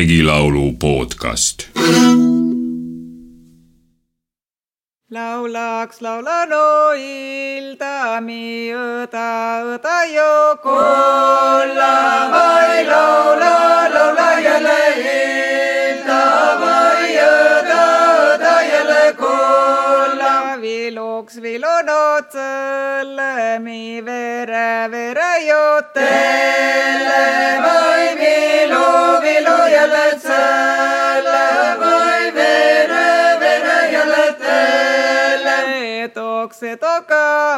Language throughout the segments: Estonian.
regilaulu podcast. laulaks laulanu Ildami õda, õda ju kulla vai laula, laula jälle Ilda Oksvilonotsölle mi verä verä jottele voi vilu vilu jäletsölle voi verä verä jäletsölle. Tokse toka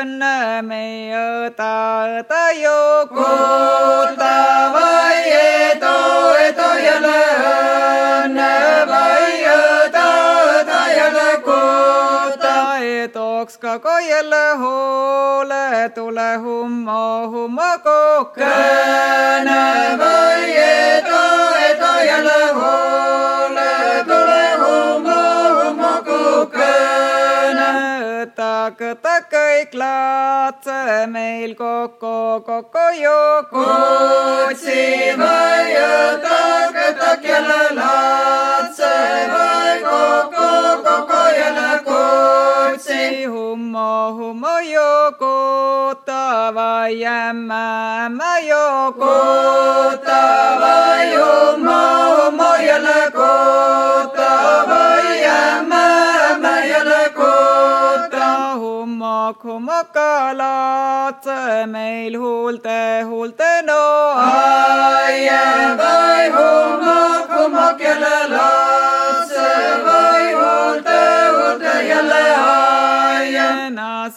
önnä me ota ota jokuta vai eto eto jälle önnä. Tooks ka koiele hoole, tule hummo, hummo kukene vai edu, edu jälle hoole, tule hummo, hummo kukene. Kõta kõik laatse meil kokku, kokku ju kutsi vai õta, ämmä, ämmä jälle kuta. Hummok, hummok laatse meil huulte, huulte no aie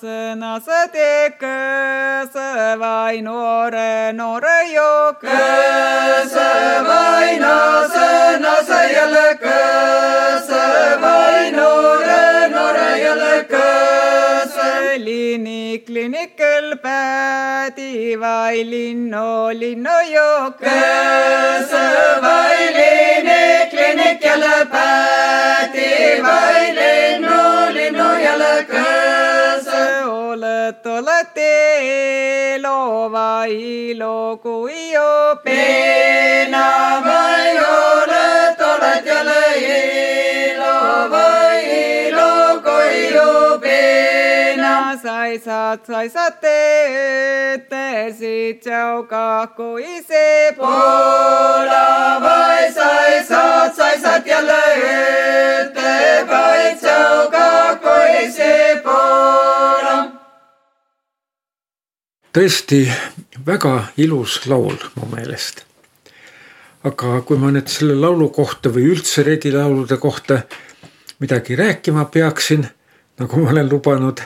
aie. Nase, nase teköse vai noore, noore ju köse vai nase, nase jälle köse vai noore, noore jälle köse. Linik, linikel päädi vai linnu, linnu ju köse vai linik, linik jälle päädi vai linnu, linnu jälle köse. Olet, olet ilo vai ilo kui ju pena vai olet, olet jälle ilo vai ilo kui ju pena. saisad, saisad teetesid tšauga kui see poola vai saisad, saisad jälle ette vai tšauga kui see poola tõesti väga ilus laul mu meelest. aga kui ma nüüd selle laulu kohta või üldse regilaulude kohta midagi rääkima peaksin, nagu ma olen lubanud,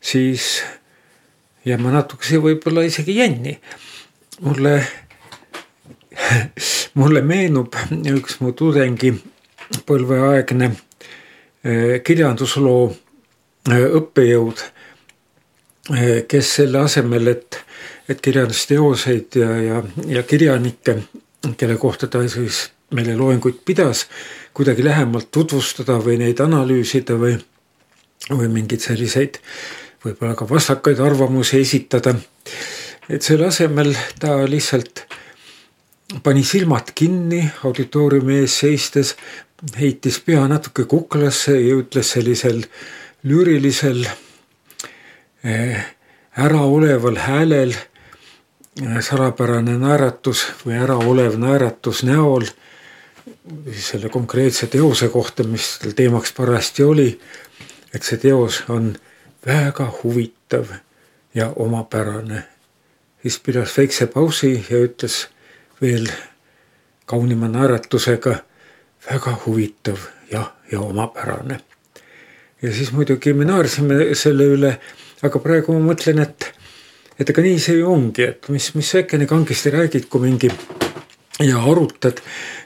siis jään ma natukese võib-olla isegi jänni. mulle, mulle meenub üks mu tudengipõlveaegne kirjandusloo õppejõud kes selle asemel, et, et kirjandusteoseid ja, ja, ja kirjanikke, kelle kohta ta siis meile loenguid pidas, kuidagi lähemalt tutvustada või neid analüüsida või, või mingeid selliseid võib-olla ka vastakaid arvamusi esitada. et selle asemel ta lihtsalt pani silmad kinni auditooriumi ees seistes, heitis pea natuke kuklasse ja ütles sellisel lüürilisel äraoleval häälel salapärane naeratus või äraolev naeratus näol selle konkreetse teose kohta, mis tal teemaks parajasti oli. et see teos on väga huvitav ja omapärane. siis pidas väikse pausi ja ütles veel kaunima naeratusega väga huvitav ja, ja omapärane. ja siis muidugi me naersime selle üle aga praegu ma mõtlen, et, et ega nii see ju ongi, et mis, mis sa äkki nii kangesti räägid, kui mingi ja arutad,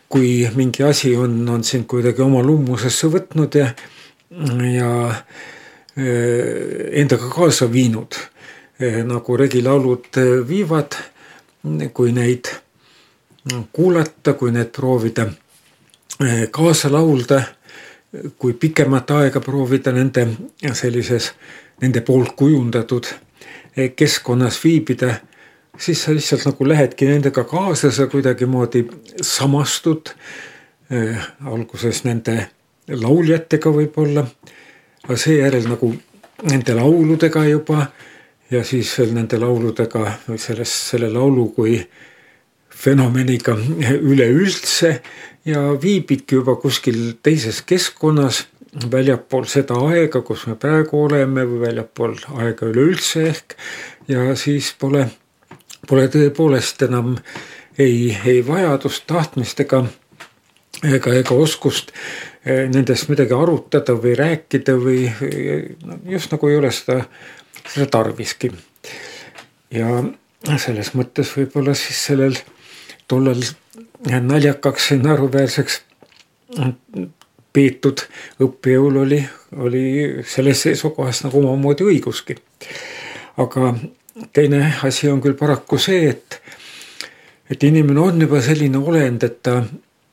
kui mingi asi on, on sind kuidagi oma lummusesse võtnud ja, ja endaga kaasa viinud. nagu regilaulud viivad, kui neid kuulata, kui need proovida kaasa laulda, kui pikemat aega proovida nende sellises nende poolt kujundatud keskkonnas viibida, siis sa lihtsalt nagu lähedki nendega kaasa, sa kuidagimoodi samastud äh, alguses nende lauljatega võib-olla, aga seejärel nagu nende lauludega juba ja siis veel nende lauludega või selles, selle laulu kui fenomeniga üleüldse ja viibidki juba kuskil teises keskkonnas väljapool seda aega, kus me praegu oleme või väljapool aega üleüldse ehk ja siis pole, pole tõepoolest enam ei, ei vajadust, tahtmist ega, ega, ega oskust eh, nendest midagi arutada või rääkida või no, just nagu ei ole seda, seda tarviski. ja selles mõttes võib-olla siis sellel tollal naljakaks ja naeruväärseks peetud õppejõul oli, oli selles seisukohas nagu omamoodi õiguski. aga teine asi on küll paraku see, et, et inimene on juba selline olend, et ta,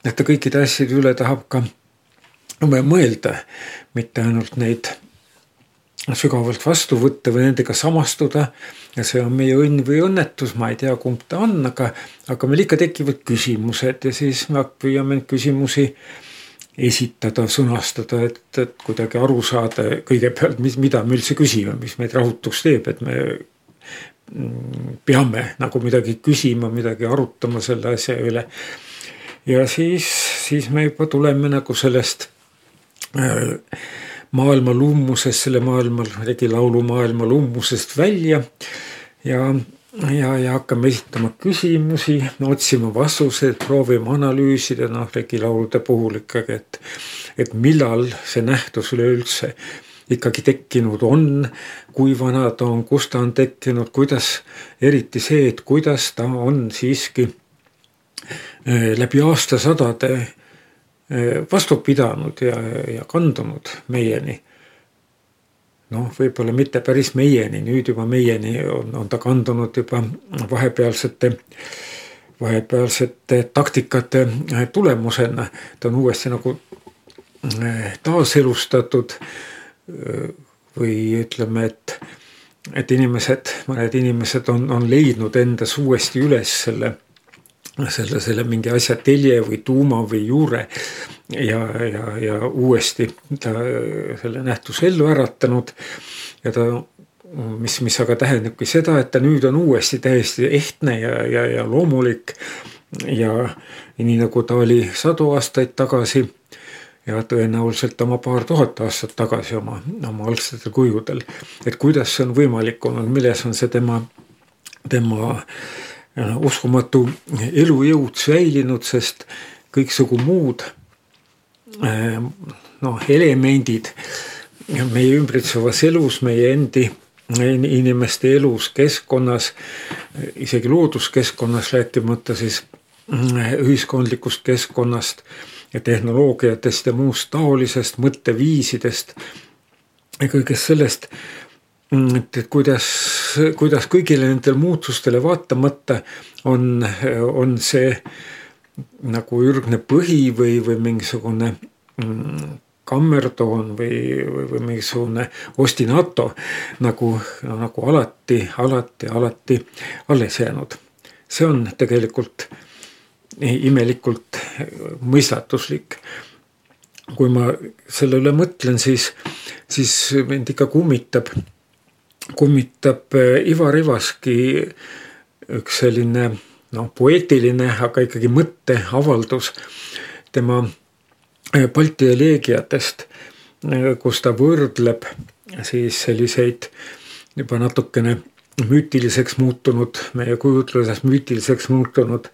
et ta kõikide asjade üle tahab ka mõelda, mitte ainult neid sügavalt vastu võtta või nendega samastuda. ja see on meie õnn või õnnetus, ma ei tea, kumb ta on, aga, aga meil ikka tekivad küsimused ja siis me püüame neid küsimusi esitada, sõnastada, et, et kuidagi aru saada kõigepealt, mis, mida me üldse küsime, mis meid rahutuks teeb, et me mm, peame nagu midagi küsima, midagi arutama selle asja üle. ja siis, siis me juba tuleme nagu sellest äh, maailma lummusest, selle maailma, regilaulu maailma lummusest välja ja ja, ja hakkame esitama küsimusi, otsima vastuseid, proovima analüüsida, noh, regilaulude puhul ikkagi, et, et millal see nähtus üleüldse ikkagi tekkinud on, kui vana ta on, kus ta on tekkinud, kuidas, eriti see, et kuidas ta on siiski eh, läbi aastasadade Eh, vastu pidanud ja, ja kandunud meieni. Noh, võib-olla mitte päris meieni, nüüd juba meieni on, on ta kandunud juba vahepealsete, vahepealsete taktikate tulemusena. ta on uuesti nagu eh, taaselustatud eh, või ütleme, et, et inimesed, mõned inimesed on, on leidnud endas uuesti üles selle selle, selle mingi asja telje või tuuma või juure ja, ja, ja uuesti ta selle nähtuse ellu äratanud. ja ta, mis, mis aga tähendabki seda, et ta nüüd on uuesti täiesti ehtne ja, ja, ja loomulik. ja nii nagu ta oli sadu aastaid tagasi ja tõenäoliselt oma paar tuhat aastat tagasi oma, oma algsetel kujudel. et kuidas see on võimalik olnud, milles on see tema, tema äh, uskumatu elujõud säilinud, sest kõiksugu muud noh, elemendid meie ümbritsevas elus, meie endi inimeste elus, keskkonnas, isegi looduskeskkonnas, rääkimata siis mm, ühiskondlikust keskkonnast ja tehnoloogiatest ja muust taolisest, mõtteviisidest ja kõigest sellest Mm, et, et kuidas, kuidas kõigile nendele muutustele vaatamata on, on see nagu ürgne põhi või, või mingisugune mm, kammertoon või, või, või mingisugune ostinato nagu, nagu alati, alati, alati alles jäänud. see on tegelikult imelikult mõistatuslik. kui ma selle üle mõtlen, siis, siis mind ikka kummitab kummitab Ivar Ivaski üks selline noh, poeetiline, aga ikkagi mõtteavaldus tema äh, Balti eleegiatest, äh, kus ta võrdleb siis selliseid juba natukene müütiliseks muutunud, meie kujutluses müütiliseks muutunud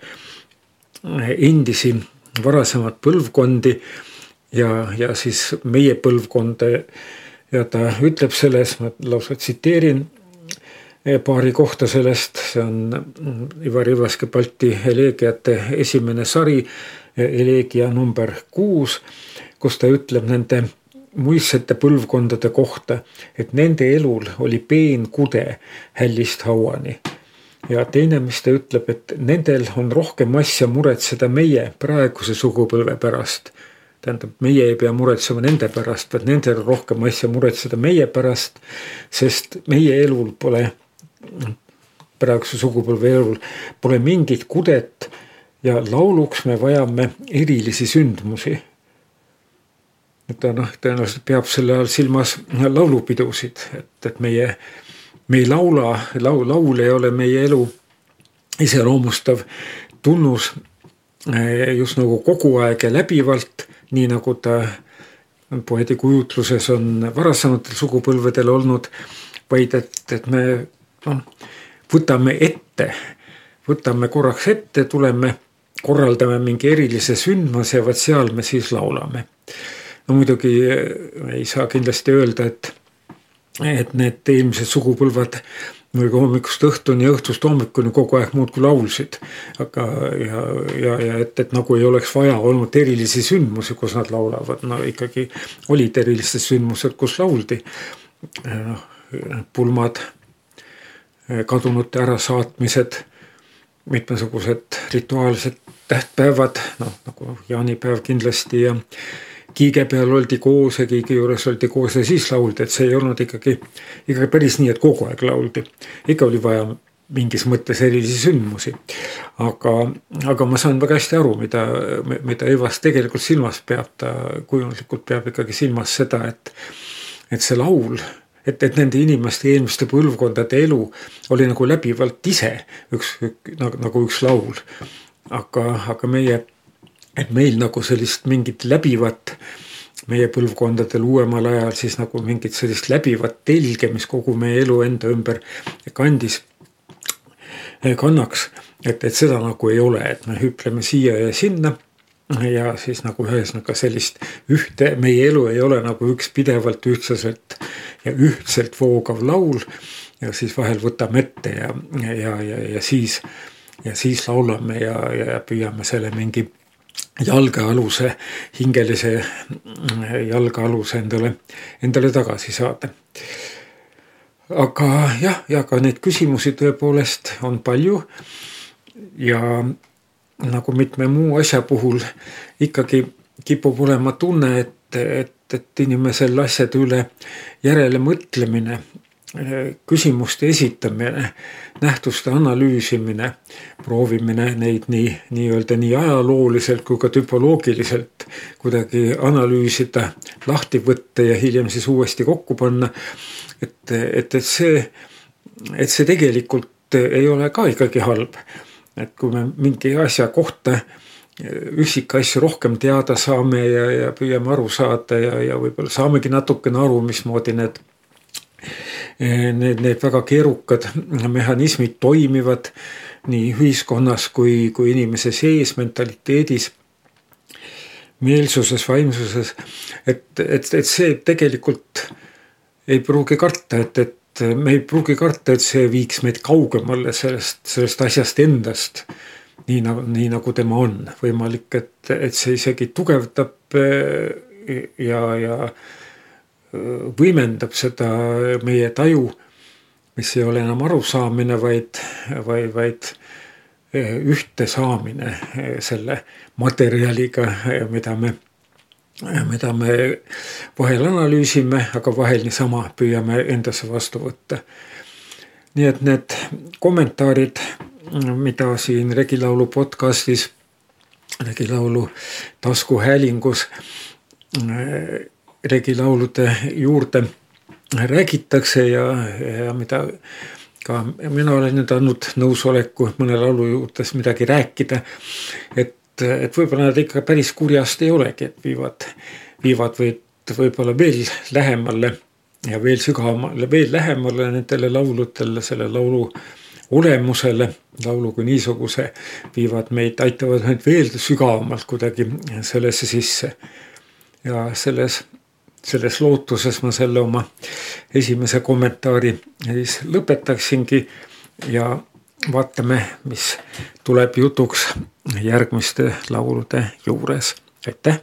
endisi varasemaid põlvkondi ja, ja siis meie põlvkonda. Ja ta ütleb selles, ma lausa tsiteerin paari kohta sellest, see on mm, Ivar Ivaski Balti eleegiate esimene sari, eh, eleegia number kuus, kus ta ütleb nende muistsete põlvkondade kohta, et nende elul oli peen kude hällist hauani. ja teine, mis ta ütleb, et nendel on rohkem asja muretseda meie praeguse sugupõlve pärast tähendab, meie ei pea muretsema nende pärast, vaid nendel on rohkem asja muretseda meie pärast. sest meie elul pole praeguse sugupõlve elul pole mingit kudet ja lauluks me vajame erilisi sündmusi. ta noh, tõenäoliselt peab selle all silmas laulupidusid, et, et meie, me ei laula, laul, laul ei ole meie elu iseloomustav tunnus eh, just nagu kogu aeg ja läbivalt, nii nagu ta poeedi kujutluses on varasematel sugupõlvedel olnud, vaid et, et me noh, võtame ette, võtame korraks ette, tuleme, korraldame mingi erilise sündmuse ja vot seal me siis laulame. no muidugi ei saa kindlasti öelda, et, et need eelmised sugupõlved või ka hommikust õhtuni ja õhtust hommikuni kogu aeg muudkui laulsid. aga ja, ja, ja et, et nagu ei oleks vaja olnud erilisi sündmusi, kus nad laulavad, no ikkagi olid erilised sündmused, kus lauldi. noh, pulmad kadunute ärasaatmised, mitmesugused rituaalsed tähtpäevad, noh nagu jaanipäev kindlasti ja kiige peal oldi koos ja kiige juures oldi koos ja siis lauldi, et see ei olnud ikkagi, ikkagi päris nii, et kogu aeg lauldi. ikka oli vaja mingis mõttes erilisi sündmusi. aga, aga ma saan väga hästi aru, mida, mida Evas tegelikult silmas peab, ta kujundlikult peab ikkagi silmas seda, et, et see laul et, et nende inimeste eelmiste põlvkondade elu oli nagu läbivalt ise üks, üks nagu, nagu üks laul. aga, aga meie, et meil nagu sellist mingit läbivat meie põlvkondadel uuemal ajal siis nagu mingit sellist läbivat telge, mis kogu meie elu enda ümber kandis, kannaks. et, et seda nagu ei ole, et me hüpleme siia ja sinna ja siis nagu ühesõnaga sellist ühte, meie elu ei ole nagu üks pidevalt ühtlaselt ja ühtselt voogav laul. ja siis vahel võtame ette ja, ja, ja, ja siis, ja siis laulame ja, ja püüame selle mingi jalgealuse, hingelise jalgealuse endale, endale tagasi saada. aga jah, ja ka neid küsimusi tõepoolest on palju ja nagu mitme muu asja puhul ikkagi kipub olema tunne, et, et, et inimesel asjade üle järele mõtlemine, küsimuste esitamine, nähtuste analüüsimine, proovimine neid nii, nii-öelda nii ajalooliselt kui ka tüpoloogiliselt kuidagi analüüsida, lahti võtta ja hiljem siis uuesti kokku panna. et, et, et see, et see tegelikult ei ole ka ikkagi halb et kui me mingi asja kohta üksikasju rohkem teada saame ja, ja püüame aru saada ja, ja võib-olla saamegi natukene aru, mismoodi need, need, need väga keerukad mehhanismid toimivad nii ühiskonnas kui, kui inimese sees, mentaliteedis, meelsuses, vaimsuses. et, et, et see tegelikult ei pruugi karta, et, et et me ei pruugi karta, et see viiks meid kaugemale sellest, sellest asjast endast. nii nagu, nii nagu tema on, võimalik, et, et see isegi tugevdab eh, ja, ja eh, võimendab seda meie taju, mis ei ole enam arusaamine, vaid, vaid, vaid eh, ühte saamine selle materjaliga, mida me mida me vahel analüüsime, aga vahel niisama püüame endasse vastu võtta. nii et need kommentaarid, mida siin Regilaulu podcastis, Regilaulu taskuhäälingus regilaulude juurde räägitakse ja, ja mida ka mina olen nüüd andnud nõusoleku mõne laulu juures midagi rääkida. et et, võib-olla nad ikka päris kurjast ei olegi, et viivad, viivad võid võib-olla veel lähemale ja veel sügavamale, veel lähemale nendele lauludele, selle laulu olemusele, laulu kui niisuguse, viivad meid, aitavad meid veel sügavamalt kuidagi sellesse sisse. ja selles, selles lootuses ma selle oma esimese kommentaari siis lõpetaksingi ja vaatame, mis tuleb jutuks järgmiste laulude juures. aitäh